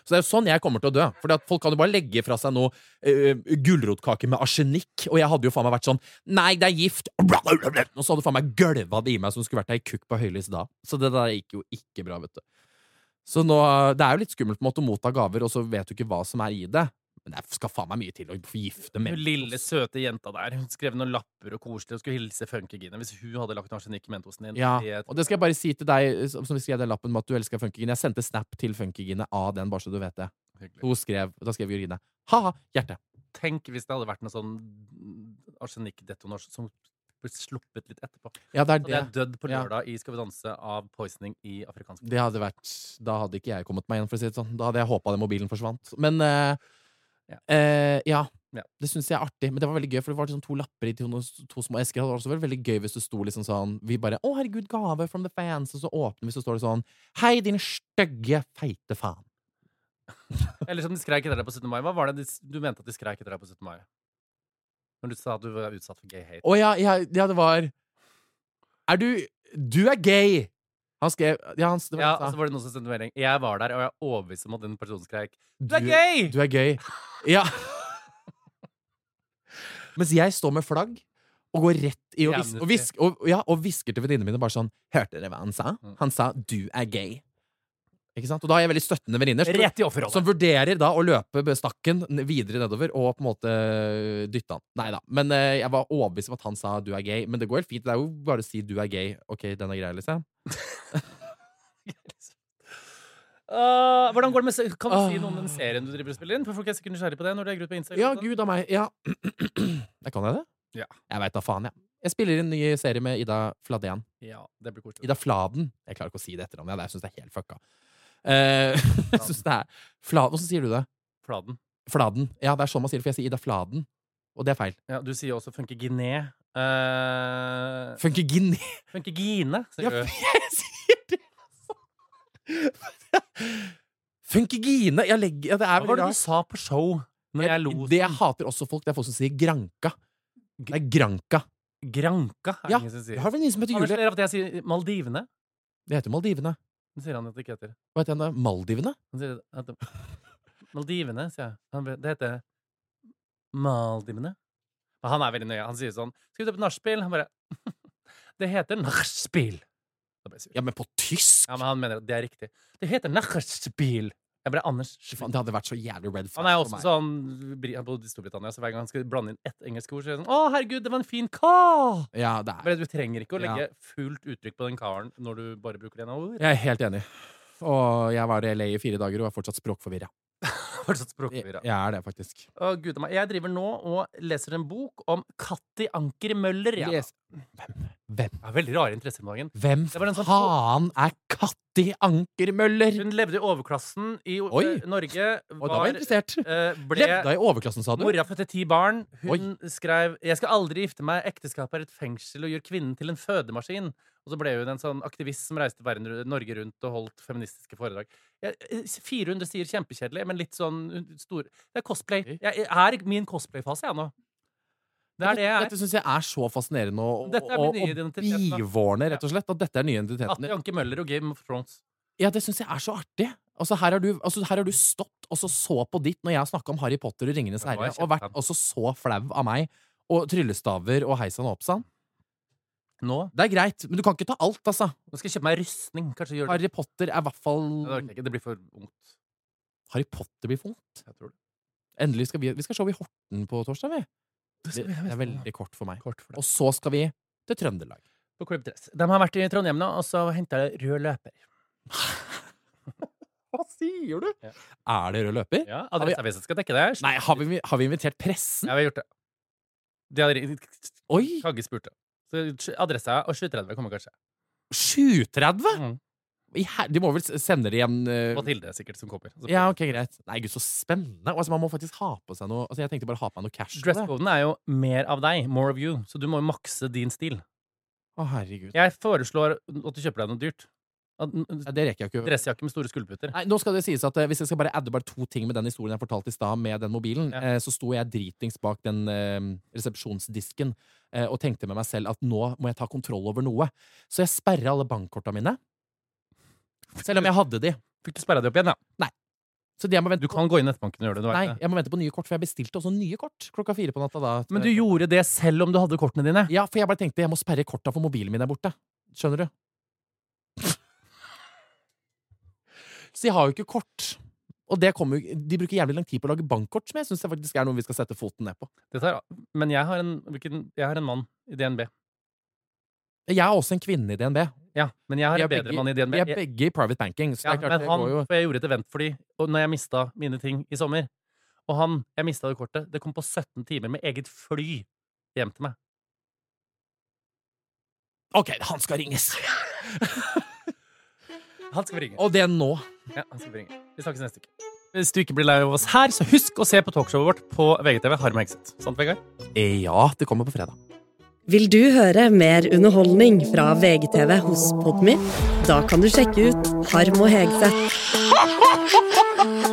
Så det er jo sånn jeg kommer til å dø. For folk kan jo bare legge fra seg noe uh, gulrotkake med arsenikk, og jeg hadde jo faen meg vært sånn Nei, det er gift! Og så hadde faen meg gølva det i meg som skulle vært ei kukk på høylys da. Så det der gikk jo ikke bra, vet du. Så nå, det er jo litt skummelt på en måte å motta gaver, og så vet du ikke hva som er i det. Men det skal faen meg mye til å forgifte Hun lille, søte jenta der. Hun skrev noen lapper og koselig og skulle hilse Funkygine. Hvis hun hadde lagt arsenikk i mentosen din Ja, det- og det skal jeg bare si til deg som som skrev den lappen med at du elsker Funkygine. Jeg sendte snap til Funkygine av den, bare så du vet det. Hyggelig. Hun skrev, Da skrev Jørgine ha-ha, hjerte. Tenk hvis det hadde vært noe sånn arsenikkdetonasjon som blitt sluppet litt etterpå. Ja, det er Så det er det. dødd på Ja. lørdag i Skal vi danse av poisoning i afrikansk Det hadde vært Da hadde ikke jeg kommet meg igjen, for å si det sånn. Da hadde jeg håpa den mobilen forsvant. Men eh, Ja. eh, ja. Ja. Det syns jeg er artig. Men det var veldig gøy, for det var liksom to lapper i to, to små esker. Det hadde også vært veldig gøy hvis det sto liksom sånn Vi bare 'Å, herregud, gave from the fans', og så åpner vi, så står det sånn 'Hei, din stygge, feite faen'. [LAUGHS] Eller som de skreik etter deg på 17. mai. Hva var det de, du mente at de skreik etter deg på 17. mai? Når du sa at du var utsatt for gay hate. Å ja, ja, ja, det var Er du Du er gay! Han skrev Ja, han, det var Ja, så var det noen som sendte melding. Jeg var der, og jeg er overbevist om at den personen skreik Du er gay! Du er gøy. Ja. [LAUGHS] Mens jeg står med flagg og går rett i og, vis og, visk og, ja, og hvisker til venninnene mine bare sånn Hørte dere hva han sa? Mm. Han sa 'du er gay'. Ikke sant? Og da har jeg veldig støttende venninner som- vurderer da å løpe stakken videre nedover og på en måte dytte han. Nei da. Men eh, jeg var overbevist om at han sa 'du er gay'. Men det går helt fint. Det er jo bare å si 'du er gay'. Ok, den er grei, liksom. Uh, [LAUGHS] hvordan går det med Kan du si Ah. noe om den serien du driver og spiller inn? For folk er sikkert nysgjerrig på det når de legger ut på Instagram. Ja, sånn. gud av meg. Ja. [CLEARS THROAT] Jeg kan jeg det? Ja. Jeg veit da faen, jeg. Jeg spiller inn en ny serie med Ida Fladen. ja, det blir kort. Ida Fladen. Jeg klarer ikke å si det etternavnet. Jeg syns det er helt fucka. Eh, [LAUGHS] jeg synes det er Fladen. Sier du det? Fladen. Fladen. Ja, det er sånn man sier det, for jeg sier Ida Fladen. Og det er feil. Ja, du sier også Funke Funkygine. Uh, Funkygine. Funkygine, sier Ja, du. [LAUGHS] jeg sier det! Funkygine. Jeg legger ja, Det er Hva var det du sa på show? Når jeg lo Det jeg hater også folk, det er folk som sier granka. Det er granka. Granka, er det Ja, ingen som sier. Jeg har en venninne som heter Julie. at jeg sier Maldivene. Det heter Maldivene. Det sier han at det ikke heter. Hva heter den da? Maldivene? Han sier at det, [LAUGHS] Maldivene, sier jeg. Han, det heter Maldivene. Men han er veldig nøye. Han sier sånn Skal vi ta på nachspiel? Han bare [LAUGHS] Det heter nachspiel. Ja, men på tysk? Ja, men han mener at det er riktig. Det heter nachspiel. Jeg ble Anders faen, det hadde vært så jævlig red flag Han er for også meg. sånn i Storbritannia, så hver gang han skal blande inn ett engelsk ord, så er det sånn Å, herregud, det var en fin ka! Ja, det er Men du trenger ikke å legge fullt uttrykk på den karen når du bare bruker det ene ord. Jeg er helt enig. Og jeg var i LA i fire dager og er fortsatt språkforvirra. Fortsatt språkforvirra. jeg er det, faktisk. Å, Gud, jeg driver nå og leser en bok om Katti Anker Møller. Ja. Les- Hvem? Hvem? Ja, veldig rare interesser om dagen. Hvem var sånn- faen er Katti Ankermøller? Hun levde i overklassen i Oi. eh, Norge. Og da var jeg interessert. eh, ble Levde i overklassen, sa du? Mora fødte ti barn. Hun skrev 'Jeg skal aldri gifte meg. Ekteskapet er et fengsel og gjør kvinnen til en fødemaskin'. Og så ble hun en sånn aktivist som reiste verden, Norge rundt og holdt feministiske foredrag. Jeg, eh, 400 sier kjempekjedelig, men litt sånn uh, stor Det er cosplay. Jeg, er min cosplay-fase, jeg nå. Det er det jeg er. Dette syns jeg er så fascinerende og, og, og bivårende, rett og slett. At dette er nye identiteten din. Anker Møller og Game of Thrones. Ja, det syns jeg er så artig. Altså, her har du, altså, her har du stått og så så på ditt når jeg snakka om Harry Potter og Ringenes er herre, og vært kjempefan. også så flau av meg. Og tryllestaver og heisan og oppsann. Nå, Det er greit, men du kan ikke ta alt, altså. nå skal jeg kjøpe meg rustning. Harry Potter er i hvert fall Ja, Det. Det blir for ungt. Harry Potter blir vondt. Jeg tror det. Endelig skal vi Vi skal show i Horten på torsdag, vi. Det, vi, det er veldig kort for meg. Kort for. Og så skal vi til Trøndelag. På Club Dress. De har vært i Trondheim nå, og så henta jeg rød løper. [LAUGHS] Hva sier du? Ja. Er det rød løper? Ja, Adresseavisen skal dekke det. Nei, har vi, har vi invitert pressen? Ja, vi har gjort det. De hadde Oi! Kagge spurte. Så adressa og 730 kommer kanskje. 730? Mm. De må vel sende det igjen uh... Mathilde sikkert som kommer. Ja, ok, greit. Nei, gud, så spennende. Altså, man må faktisk ha på seg noe Altså, Jeg tenkte bare ha på meg noe cash. Dresscoden er jo mer av deg, more of you, så du må jo makse din stil. Å, herregud. Jeg foreslår at du kjøper deg noe dyrt. Ja, det rekker jeg ikke. Dressjakke med store skulderputer. Nei, nå skal det sies at eh, Hvis jeg skal bare adde bare to ting med den historien jeg fortalte i stad, med den mobilen, Ja. eh, så sto jeg dritings bak den eh, resepsjonsdisken eh, og tenkte med meg selv at nå må jeg ta kontroll over noe. Så jeg sperra alle bankkorta mine. Selv om jeg hadde de. Fikk du sperra de opp igjen, ja? Så de jeg må vente Du kan gå inn i nettbanken og gjøre det. Du vet Nei, det. jeg må vente på nye kort, for jeg bestilte også nye kort klokka fire på natta da. Men du gjorde det selv om du hadde kortene dine? Ja, for jeg bare tenkte jeg må sperre korta for mobilen min er borte. Skjønner du? Så de har jo ikke kort. Og det kommer, de bruker jævlig lang tid på å lage bankkort, som jeg syns er noe vi skal sette foten ned på. Det tar, men jeg har, en, hvilken, jeg har en mann i DNB. Jeg er også en kvinne i DNB. Ja, men jeg har en er bedre begge- mann i DNB. Vi er begge i private banking. Så Ja, det er klart, men han, går jo for jeg gjorde et event for dem når jeg mista mine ting i sommer Og han, jeg mista det kortet. Det kom på 17 timer med eget fly hjem til meg. Ok, han skal ringes! [LAUGHS] Han skal ringes ringe. Og det nå. Ja, han skal bringe. Vi snakkes neste uke. Hvis du ikke blir lei av oss her, så husk å se på talkshowet vårt på VGTV. Harm og Exit. Sant, Vegard? Eh, Ja, det kommer på fredag. Vil du høre mer underholdning fra VGTV hos Podmy? Da kan du sjekke ut Harm og Hegseth. [LAUGHS]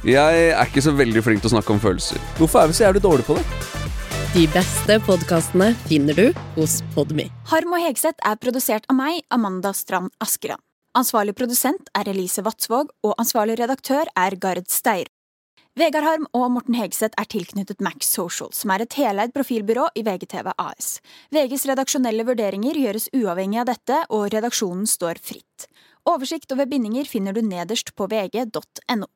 Jeg er ikke så veldig flink til å snakke om følelser. Hvorfor er vi så jævlig dårlige på det? De beste podkastene finner du hos Podmy. Harm og Hegseth er produsert av meg, Amanda Strand Askeland. Ansvarlig produsent er Elise Vatsvåg, og ansvarlig redaktør er Gard Steir. Vegard Harm og Morten Hegseth er tilknyttet Max Social, som er et heleid profilbyrå i VGTV AS. VGs redaksjonelle vurderinger gjøres uavhengig av dette, og redaksjonen står fritt. Oversikt over bindinger finner du nederst på vg.no.